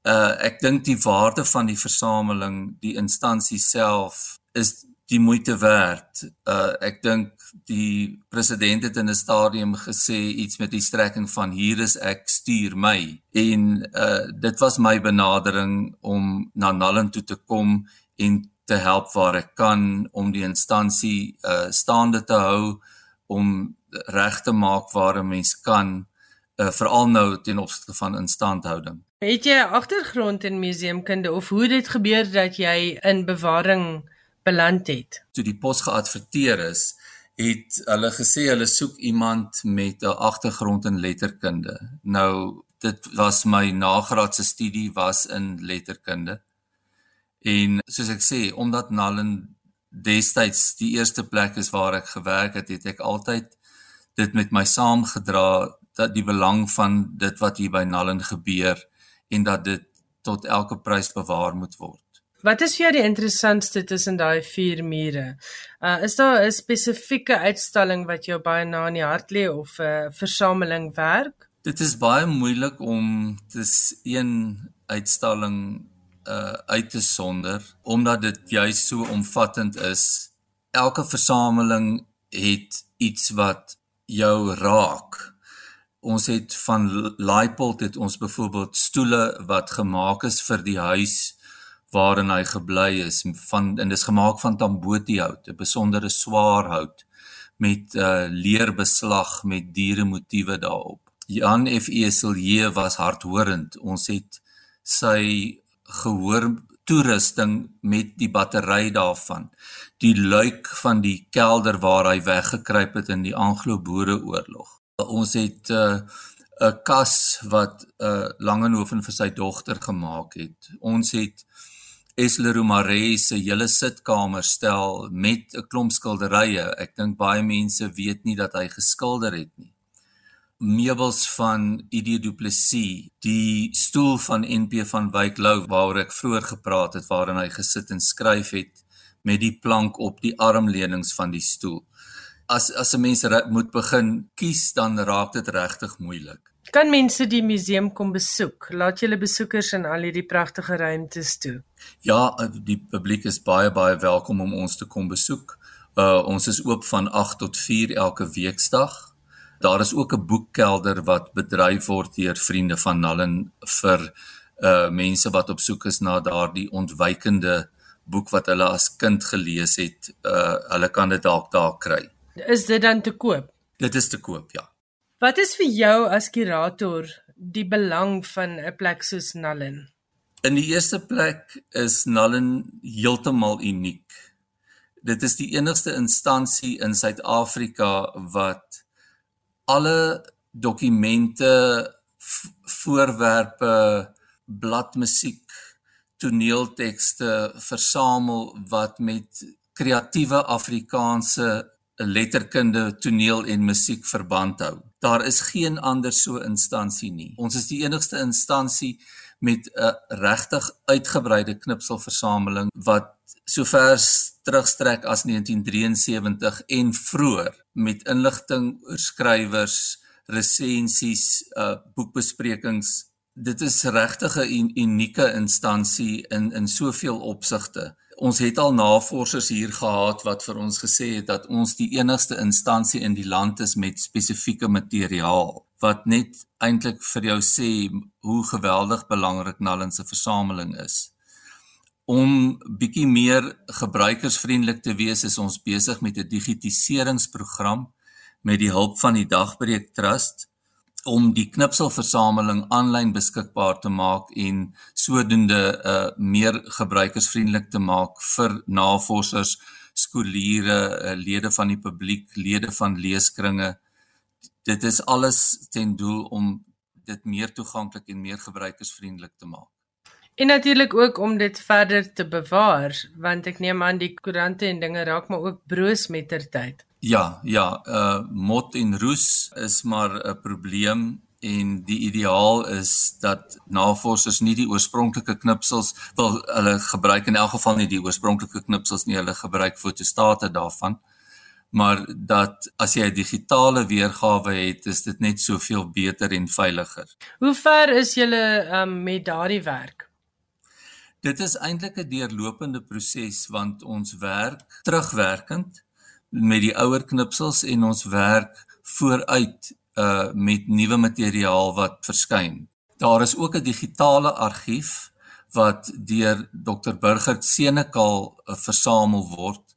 Uh ek dink die waarde van die versameling, die instansie self is die moeite werd. Uh ek dink die president het in 'n stadium gesê iets met die strekking van hier is ek stuur my en uh dit was my benadering om na Nallen toe te kom en te help waar ek kan om die instansie uh staande te hou om reg te maak waar 'n mens kan uh veral nou ten opsigte van instandhouding. Het jy 'n agtergrond in museumkunde of hoe dit gebeur dat jy in bewaring beland het. Toe die pos geadverteer is, het hulle gesê hulle soek iemand met 'n agtergrond in letterkunde. Nou dit was my nagraadse studie was in letterkunde. En soos ek sê, omdat Nallen destyds die eerste plek is waar ek gewerk het, het ek altyd dit met my saamgedra dat die belang van dit wat hier by Nallen gebeur en dat dit tot elke prys bewaar moet word. Wat is vir jou die interessantste tussen daai vier mure? Uh is daar 'n spesifieke uitstalling wat jou baie na in die hart lê of 'n uh, versameling werk? Dit is baie moeilik om dis een uitstalling uh uit te sonder omdat dit juis so omvattend is. Elke versameling het iets wat jou raak. Ons het van Laipold het ons byvoorbeeld stoele wat gemaak is vir die huis waarin hy gebly is van en dis gemaak van tambotihout, 'n besondere swaar hout met uh, leerbeslag met diere motiewe daarop. Jan F. Eselje was hardhorend. Ons het sy gehoor toerusting met die battery daarvan. Die luik van die kelder waar hy weggekruip het in die Anglo-Boereoorlog. Ons het 'n uh, kas wat 'n uh, Langehoven vir sy dogter gemaak het. Ons het Esle Romare se hele sitkamer stel met 'n klomp skilderye. Ek dink baie mense weet nie dat hy geskilder het nie. meubels van ID Du Plessis, die stoel van NP van Wyk Lou waaroor ek vroeër gepraat het waarin hy gesit en skryf het met die plank op die armleunings van die stoel. As as 'n mens moet begin kies dan raak dit regtig moeilik. Kan mense die museum kom besoek? Laat julle besoekers in al hierdie pragtige ruimtes toe. Ja, die publiek is baie baie welkom om ons te kom besoek. Uh ons is oop van 8 tot 4 elke weekdag. Daar is ook 'n boekkelder wat bedryf word deur vriende van Nallen vir uh mense wat op soek is na daardie ontwykende boek wat hulle as kind gelees het. Uh hulle kan dit dalk daar kry. Is dit dan te koop? Dit is te koop, ja. Wat is vir jou as kurator die belang van 'n plek soos Nallen? In die eerste plek is Nallen heeltemal uniek. Dit is die enigste instansie in Suid-Afrika wat alle dokumente, voorwerpe, bladmusiek, toneeltekste versamel wat met kreatiewe Afrikaanse letterkunde, toneel en musiek verband hou. Daar is geen ander so instansie nie. Ons is die enigste instansie met 'n regtig uitgebreide knipselversameling wat sover terugstrek as 1973 en vroeër met inligting oor skrywers, resensies, uh boekbesprekings. Dit is regtig 'n unieke instansie in in soveel opsigte. Ons het al navorsers hier gehad wat vir ons gesê het dat ons die enigste instansie in die land is met spesifieke materiaal wat net eintlik vir jou sê hoe geweldig belangrik Nallen se versameling is. Om bietjie meer gebruikersvriendelik te wees is ons besig met 'n digitiseringsprogram met die hulp van die Dagbreek Trust om die knipselversameling aanlyn beskikbaar te maak en sodoende uh meer gebruikersvriendelik te maak vir navorsers, skooliere, uh, lede van die publiek, lede van leeskringe. Dit is alles ten doel om dit meer toeganklik en meer gebruikersvriendelik te maak. En natuurlik ook om dit verder te bewaar, want ek neem aan die koerante en dinge raak maar ook broos met ter tyd. Ja, ja, uh mot en roes is maar 'n probleem en die ideaal is dat navorsers nie die oorspronklike knipsels wil hulle gebruik in elk geval nie die oorspronklike knipsels nie, hulle gebruik fotostate daarvan. Maar dat as jy 'n digitale weergawe het, is dit net soveel beter en veiliger. Hoe ver is julle um, met daardie werk? Dit is eintlik 'n deurlopende proses want ons werk terugwerkend met die ouer knipsels en ons werk vooruit uh met nuwe materiaal wat verskyn. Daar is ook 'n digitale argief wat deur Dr Burgert Senekal uh, versamel word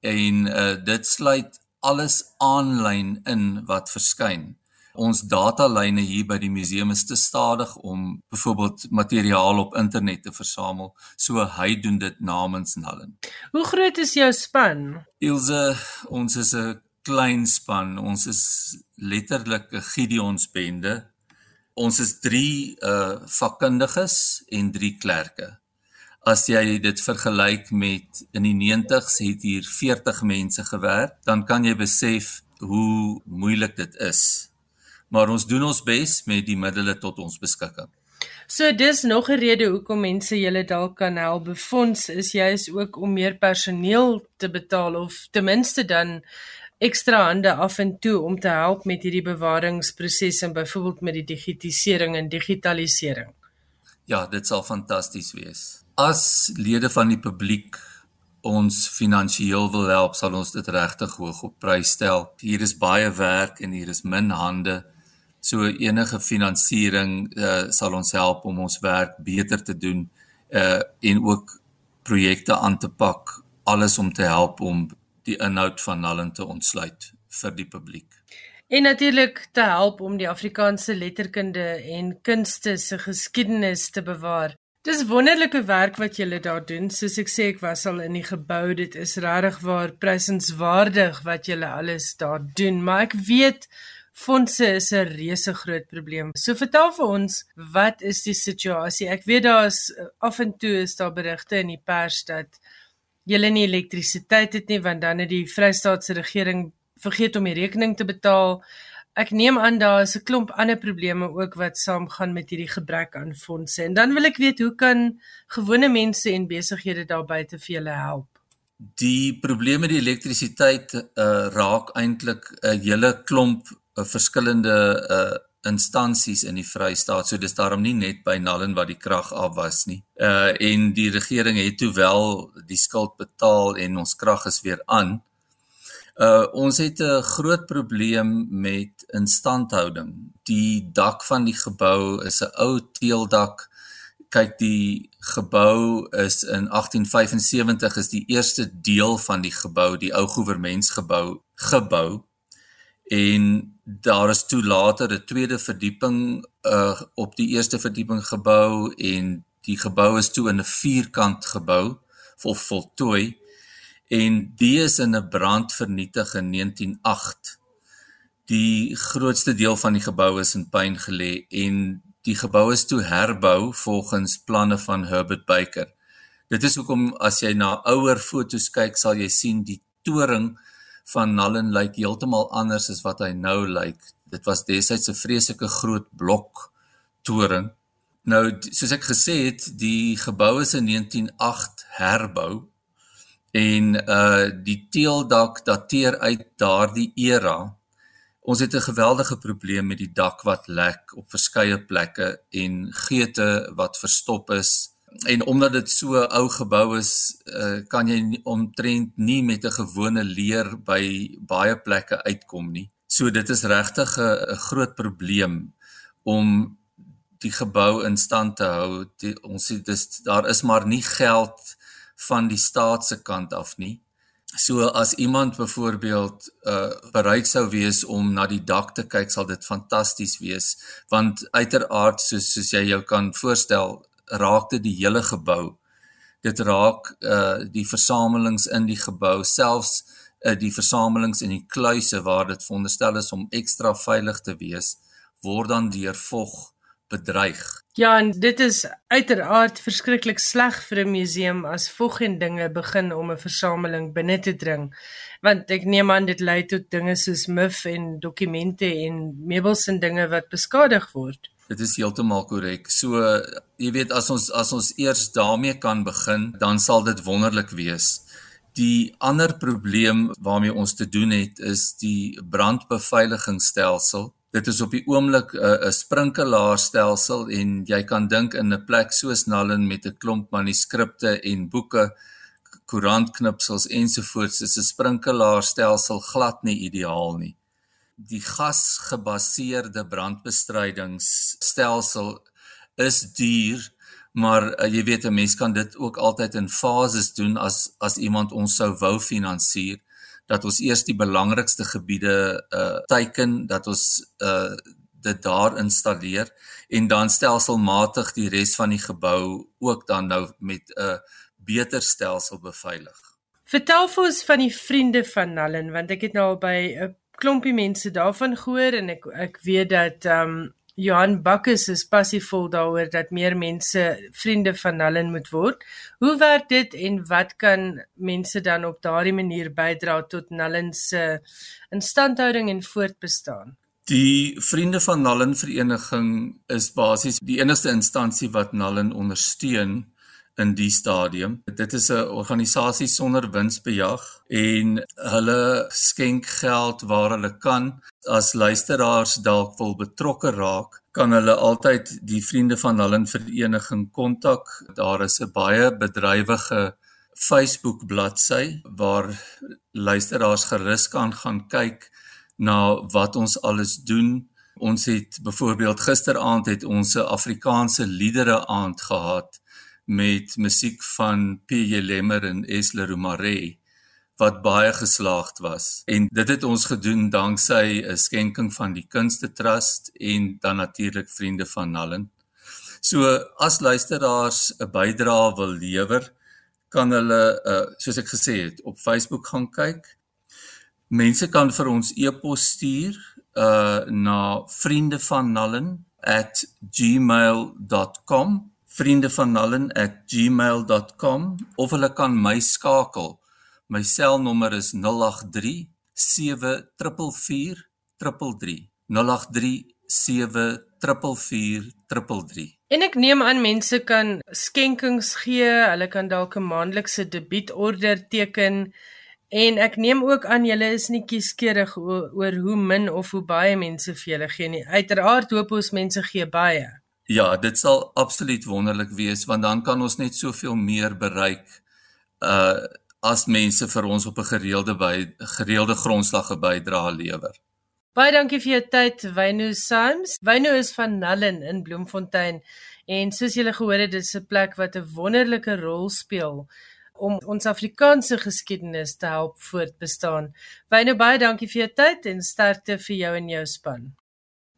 en uh dit sluit alles aanlyn in wat verskyn ons datalyne hier by die museum is te stadig om byvoorbeeld materiaal op internet te versamel. So hy doen dit namens Nallen. Hoe groot is jou span? Ilse, ons is 'n klein span. Ons is letterlik 'n Gideons bende. Ons is 3 uh vakkundiges en 3 klerke. As jy dit vergelyk met in die 90s het hier 40 mense gewerk, dan kan jy besef hoe moeilik dit is maar ons doen ons bes met die middele tot ons beskikking. So dis nog 'n rede hoekom mense julle dalk kan help befonds is juis ook om meer personeel te betaal of ten minste dan ekstra hande af en toe om te help met hierdie bewaringsproses en byvoorbeeld met die digitisering en digitalisering. Ja, dit sal fantasties wees. As lede van die publiek ons finansiëel wil help, sal ons dit regtig hoog op prys stel. Hier is baie werk en hier is min hande So enige finansiering uh, sal ons help om ons werk beter te doen uh en ook projekte aan te pak alles om te help om die inhoud van Nallen te ontsluit vir die publiek. En natuurlik te help om die Afrikaanse letterkunde en kunste se geskiedenis te bewaar. Dis wonderlike werk wat julle daar doen. Soos ek sê, ek was al in die gebou. Dit is regtig waar prysenswaardig wat julle alles daar doen. Maar ek weet Fondse is 'n reuse groot probleem. So vertel vir ons, wat is die situasie? Ek weet daar's af en toe is daar berigte in die pers dat julle nie elektrisiteit het nie want dan het die Vrystaatse regering vergeet om die rekening te betaal. ek neem aan daar is 'n klomp ander probleme ook wat saamgaan met hierdie gebrek aan fondse. En dan wil ek weet hoe kan gewone mense en besighede daar buite vir julle help? Die probleme met die elektrisiteit uh raak eintlik 'n hele klomp uh, verskillende uh instansies in die Vrystaat. So dis daarom nie net by Nallen wat die krag af was nie. Uh en die regering het toe wel die skuld betaal en ons krag is weer aan. Uh ons het 'n groot probleem met instandhouding. Die dak van die gebou is 'n ou teeldak kyk die gebou is in 1875 is die eerste deel van die gebou die ou goewermentsgebou gebou en daar is toe later 'n tweede verdieping uh op die eerste verdieping gebou en die gebou is toe in 'n vierkant gebou vol voltooi en die is in 'n brand vernietig in 1908 die grootste deel van die gebou is in puin gelê en Die gebou is toe herbou volgens planne van Herbert Baker. Dit is hoekom as jy na ouer foto's kyk, sal jy sien die toring van Nallen lyk heeltemal anders as wat hy nou lyk. Dit was destyds 'n vreeslike groot blok toring. Nou soos ek gesê het, die gebou is in 1908 herbou en uh die teeldak dateer uit daardie era Ons het 'n geweldige probleem met die dak wat lek op verskeie plekke en geete wat verstop is. En omdat dit so ou gebou is, uh, kan jy omtrent nie met 'n gewone leer by baie plekke uitkom nie. So dit is regtig 'n groot probleem om die gebou in stand te hou. Die, ons sê dis daar is maar nie geld van die staat se kant af nie. So as iemand byvoorbeeld uh bereid sou wees om na die dak te kyk, sal dit fantasties wees want uiteraard soos soos jy jou kan voorstel, raak dit die hele gebou. Dit raak uh die versamelings in die gebou, selfs uh die versamelings in die kluise waar dit veronderstel is om ekstra veilig te wees, word dan deur vog bedreig. Ja, en dit is uiteraard verskriklik sleg vir 'n museum as volgende dinge begin om 'n versameling binne te dring. Want ek neem aan dit lei tot dinge soos muf en dokumente en meubels en dinge wat beskadig word. Dit is heeltemal korrek. So jy weet as ons as ons eers daarmee kan begin, dan sal dit wonderlik wees. Die ander probleem waarmee ons te doen het is die brandbeveiligingsstelsel Dit is op die oomblik 'n uh, sprinkelaarstelsel en jy kan dink in 'n plek soos Nallen met 'n klomp manuskripte en boeke, koerantknipsels ensovoorts is 'n sprinkelaarstelsel glad nie ideaal nie. Die gasgebaseerde brandbestrydingsstelsel is duur, maar uh, jy weet 'n mens kan dit ook altyd in fases doen as as iemand ons sou wou finansier dat ons eers die belangrikste gebiede uh teiken dat ons uh dit daar installeer en dan stelselmatig die res van die gebou ook dan nou met 'n uh, beter stelsel beveilig. Vertel vir ons van die vriende van Nallen want ek het nou al by 'n klompie mense daarvan gehoor en ek ek weet dat um Johan Bakkes is passievol daaroor dat meer mense vriende van hulle moet word. Hoe werk dit en wat kan mense dan op daardie manier bydra tot Nallen se instandhouding en voortbestaan? Die Vriende van Nallen vereniging is basies die enigste instansie wat Nallen ondersteun in die stadium. Dit is 'n organisasie sonder winsbejag en hulle skenk geld waar hulle kan. As luisteraars dalk wil betrokke raak, kan hulle altyd die vriende van hulle vereniging kontak. Daar is 'n baie bedrywige Facebook bladsy waar luisteraars gerus kan gaan kyk na wat ons alles doen. Ons het byvoorbeeld gisteraand het ons 'n Afrikaanse liedere aand gehad met musiek van P.J. Lemmer en Esle Romare wat baie geslaagd was. En dit het ons gedoen danksy 'n skenking van die Kunste Trust en dan natuurlik vriende van Nallen. So as luisteraars 'n bydrae wil lewer, kan hulle uh, soos ek gesê het op Facebook gaan kyk. Mense kan vir ons e-pos stuur uh na vriendevannallen@gmail.com vriende van nallen@gmail.com of hulle kan my skakel. My selnommer is 083 744 333. 0837443333. En ek neem aan mense kan skenkings gee, hulle kan dalk 'n maandelikse debietorder teken en ek neem ook aan julle is nie kieskeurig oor, oor hoe min of hoe baie mense vir julle gee nie. Uiteraard hoop ons mense gee baie. Ja, dit sal absoluut wonderlik wees want dan kan ons net soveel meer bereik uh as mense vir ons op 'n gereelde by gereelde grondslag bydra lewer. Baie dankie vir jou tyd, Wyno Sims. Wyno is van Nullen in Bloemfontein en soos julle gehoor het, dit is 'n plek wat 'n wonderlike rol speel om ons Afrikaanse geskiedenis te help voortbestaan. Wyno, baie dankie vir jou tyd en sterkte vir jou en jou span.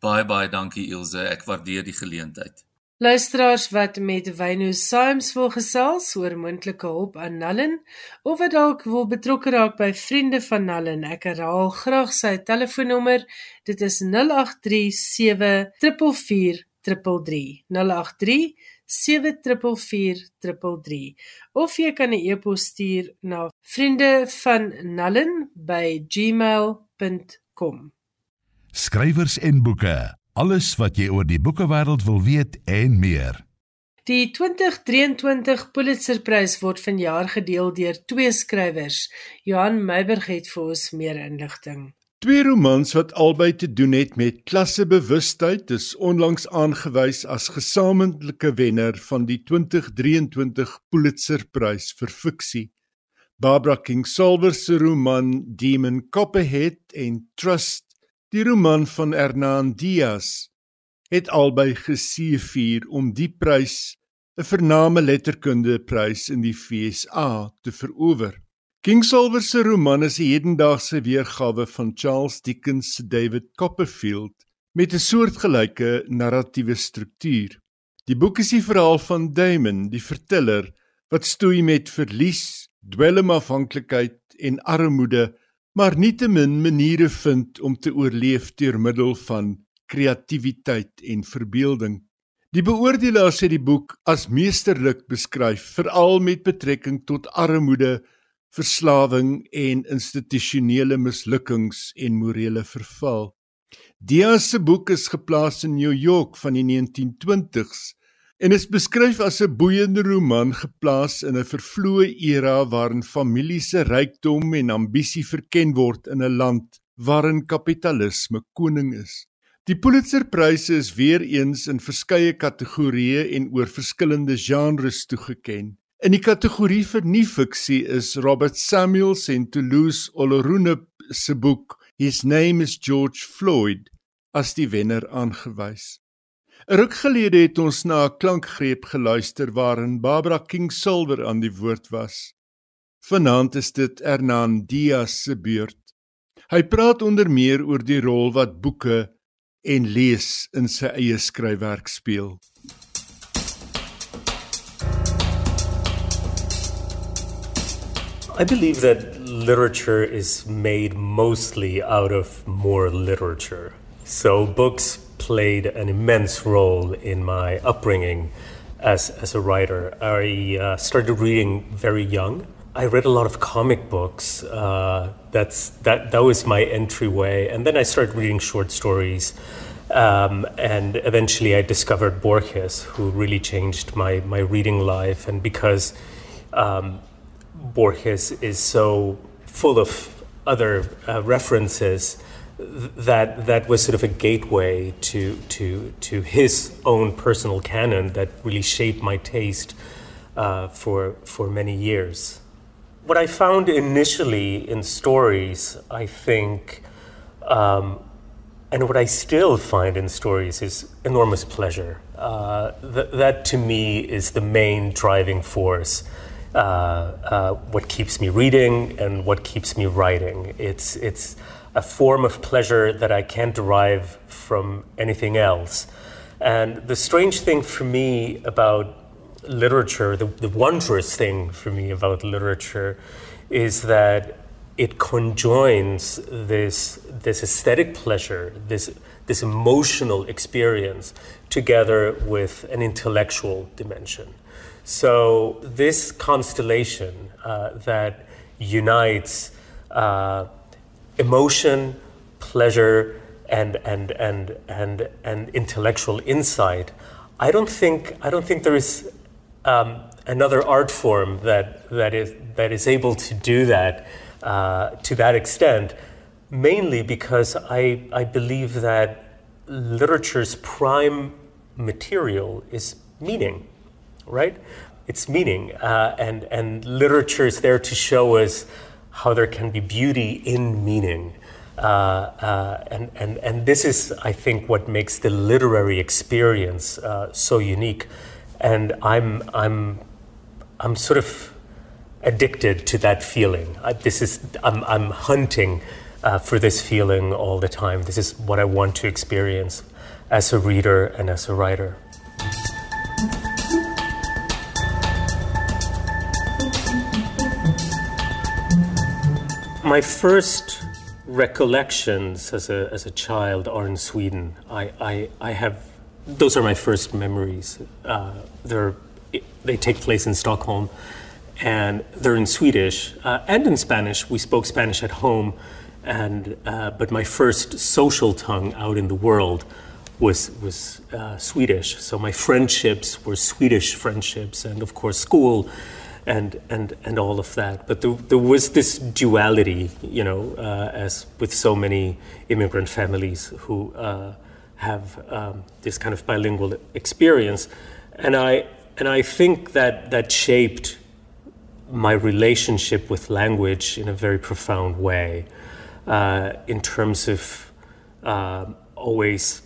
Baie baie dankie Ilse, ek waardeer die geleentheid. Luisteraars wat met Wyno Sims wil gesels oor moontlike hulp aan Nallen of wat dalk wil betrokke raak by vriende van Nallen, ek herhaal graag sy telefoonnommer. Dit is 083 744 333 083 74433 of jy kan 'n e-pos stuur na vriendevannullen@gmail.com Skrywers en boeke Alles wat jy oor die boekewêreld wil weet en meer. Die 2023 Pulitzerprys word vanjaar gedeel deur twee skrywers. Johan Meiberg het vir ons meer inligting. Twee romans wat albei te doen het met klassebewustheid is onlangs aangewys as gesamentlike wenner van die 2023 Pulitzerprys vir fiksie. Barbara Kingsolver se roman Demon Copperhead en Trust Die roman van Hernan Diaz het albei geseëvier om die prys, 'n vername letterkundeprys in die FSA, te verower. Kingsolver se roman is 'n hedendaagse weergawe van Charles Dickens se David Copperfield met 'n soortgelyke narratiewe struktuur. Die boek is die verhaal van Damon, die verteller, wat stoei met verlies, dwelmafhanklikheid en armoede maar nietemin maniere vind om te oorleef deur middel van kreatiwiteit en verbeelding. Die beoordelaars het die boek as meesterlik beskryf, veral met betrekking tot armoede, verslawing en institusionele mislukkings en morele verval. Diaz se boek is geplaas in New York van die 1920s en is beskryf as 'n boeiende roman geplaas in 'n vervloë era waarin familie se rykdom en ambisie verken word in 'n land waarin kapitalisme koning is. Die Pulitzerpryse is weer eens in verskeie kategorieë en oor verskillende genres toegekend. In die kategorie vir nuwe-fiksie is Robert Samuels en Toulouse Olorune se boek His Name is George Floyd as die wenner aangewys. 'n Ruk gelede het ons na 'n klankgreep geluister waarin Barbara King Silver aan die woord was. Vanaand is dit Hernan Diaz se beurt. Hy praat onder meer oor die rol wat boeke en lees in sy eie skryfwerk speel. I believe that literature is made mostly out of more literature. So books played an immense role in my upbringing as, as a writer. I uh, started reading very young. I read a lot of comic books. Uh, that's, that, that was my entryway. And then I started reading short stories. Um, and eventually I discovered Borges, who really changed my, my reading life. And because um, Borges is so full of other uh, references, that that was sort of a gateway to to to his own personal canon that really shaped my taste uh, for for many years. What I found initially in stories, I think, um, and what I still find in stories is enormous pleasure. Uh, th- that to me is the main driving force. Uh, uh what keeps me reading and what keeps me writing. It's it's a form of pleasure that I can't derive from anything else. And the strange thing for me about literature, the, the wondrous thing for me about literature, is that it conjoins this, this aesthetic pleasure, this, this emotional experience, together with an intellectual dimension. So, this constellation uh, that unites uh, emotion, pleasure, and and and and and intellectual insight. I don't think I don't think there is um, another art form that that is that is able to do that uh, to that extent. Mainly because I I believe that literature's prime material is meaning, right? It's meaning, uh, and and literature is there to show us how there can be beauty in meaning. Uh, uh, and, and, and this is, I think, what makes the literary experience uh, so unique. And I'm, I'm, I'm sort of addicted to that feeling. I, this is, I'm, I'm hunting uh, for this feeling all the time. This is what I want to experience as a reader and as a writer. My first recollections as a, as a child are in Sweden. I, I, I have, those are my first memories. Uh, they're, they take place in Stockholm and they're in Swedish uh, and in Spanish. We spoke Spanish at home, and, uh, but my first social tongue out in the world was, was uh, Swedish. So my friendships were Swedish friendships, and of course, school and and and all of that. But there, there was this duality, you know, uh, as with so many immigrant families who uh, have um, this kind of bilingual experience, and I and I think that that shaped my relationship with language in a very profound way, uh, in terms of uh, always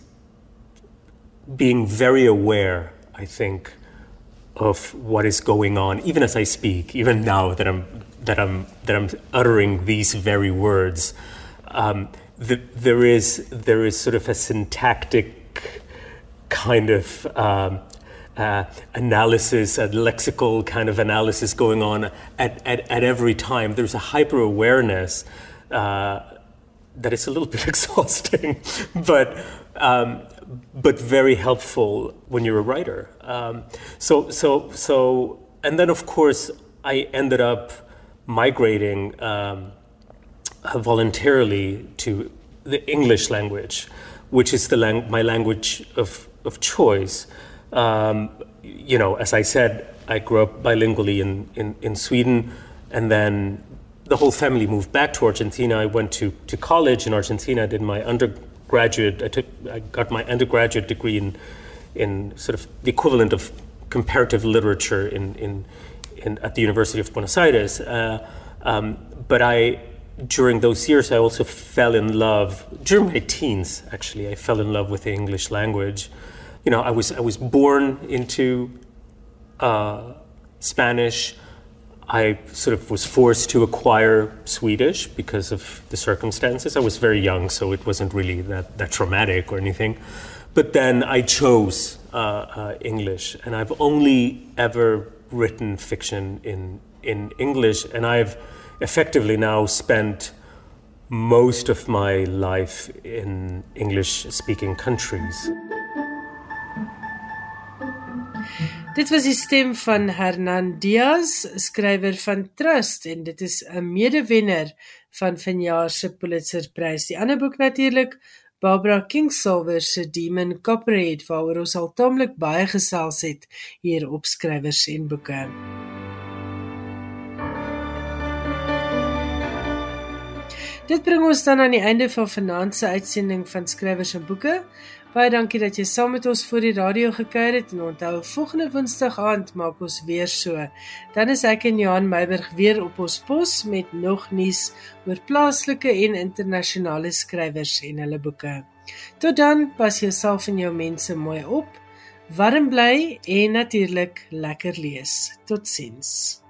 being very aware. I think of what is going on, even as I speak, even now that I'm that I'm that I'm uttering these very words. Um, the, there is there is sort of a syntactic kind of um, uh, analysis, a lexical kind of analysis going on at, at, at every time. There's a hyper awareness uh, that is a little bit exhausting, but um, but very helpful when you're a writer. Um, so, so, so, and then of course, I ended up migrating um, voluntarily to the English language, which is the lang- my language of, of choice. Um, you know, as I said, I grew up bilingually in, in, in Sweden, and then the whole family moved back to Argentina. I went to, to college in Argentina, did my undergraduate graduate, I, took, I got my undergraduate degree in, in sort of the equivalent of comparative literature in, in, in at the University of Buenos Aires. Uh, um, but I, during those years, I also fell in love, during my teens, actually, I fell in love with the English language. You know, I was, I was born into uh, Spanish. I sort of was forced to acquire Swedish because of the circumstances. I was very young, so it wasn't really that, that traumatic or anything. But then I chose uh, uh, English, and I've only ever written fiction in, in English, and I've effectively now spent most of my life in English speaking countries. Dit was die stem van Hernan Diaz, skrywer van Trust en dit is 'n medewenner van vanjaar se Pulitzerprys. Die ander boek natuurlik Barbara Kingsolver se Demon Copperhead waaroor ons al taamlik baie gesels het hier op skrywers en boeke. Dit bring ons dan aan die einde van vanaand se uitsending van skrywers en boeke. Baie dankie dat jy saam met ons voor die radio gekuier het en onthou volgende Woensdag aand maak ons weer so. Dan is ek en Johan Meiburg weer op ons pos met nog nuus oor plaaslike en internasionale skrywers en hulle boeke. Tot dan, pas jouself en jou mense mooi op. Warm bly en natuurlik lekker lees. Totsiens.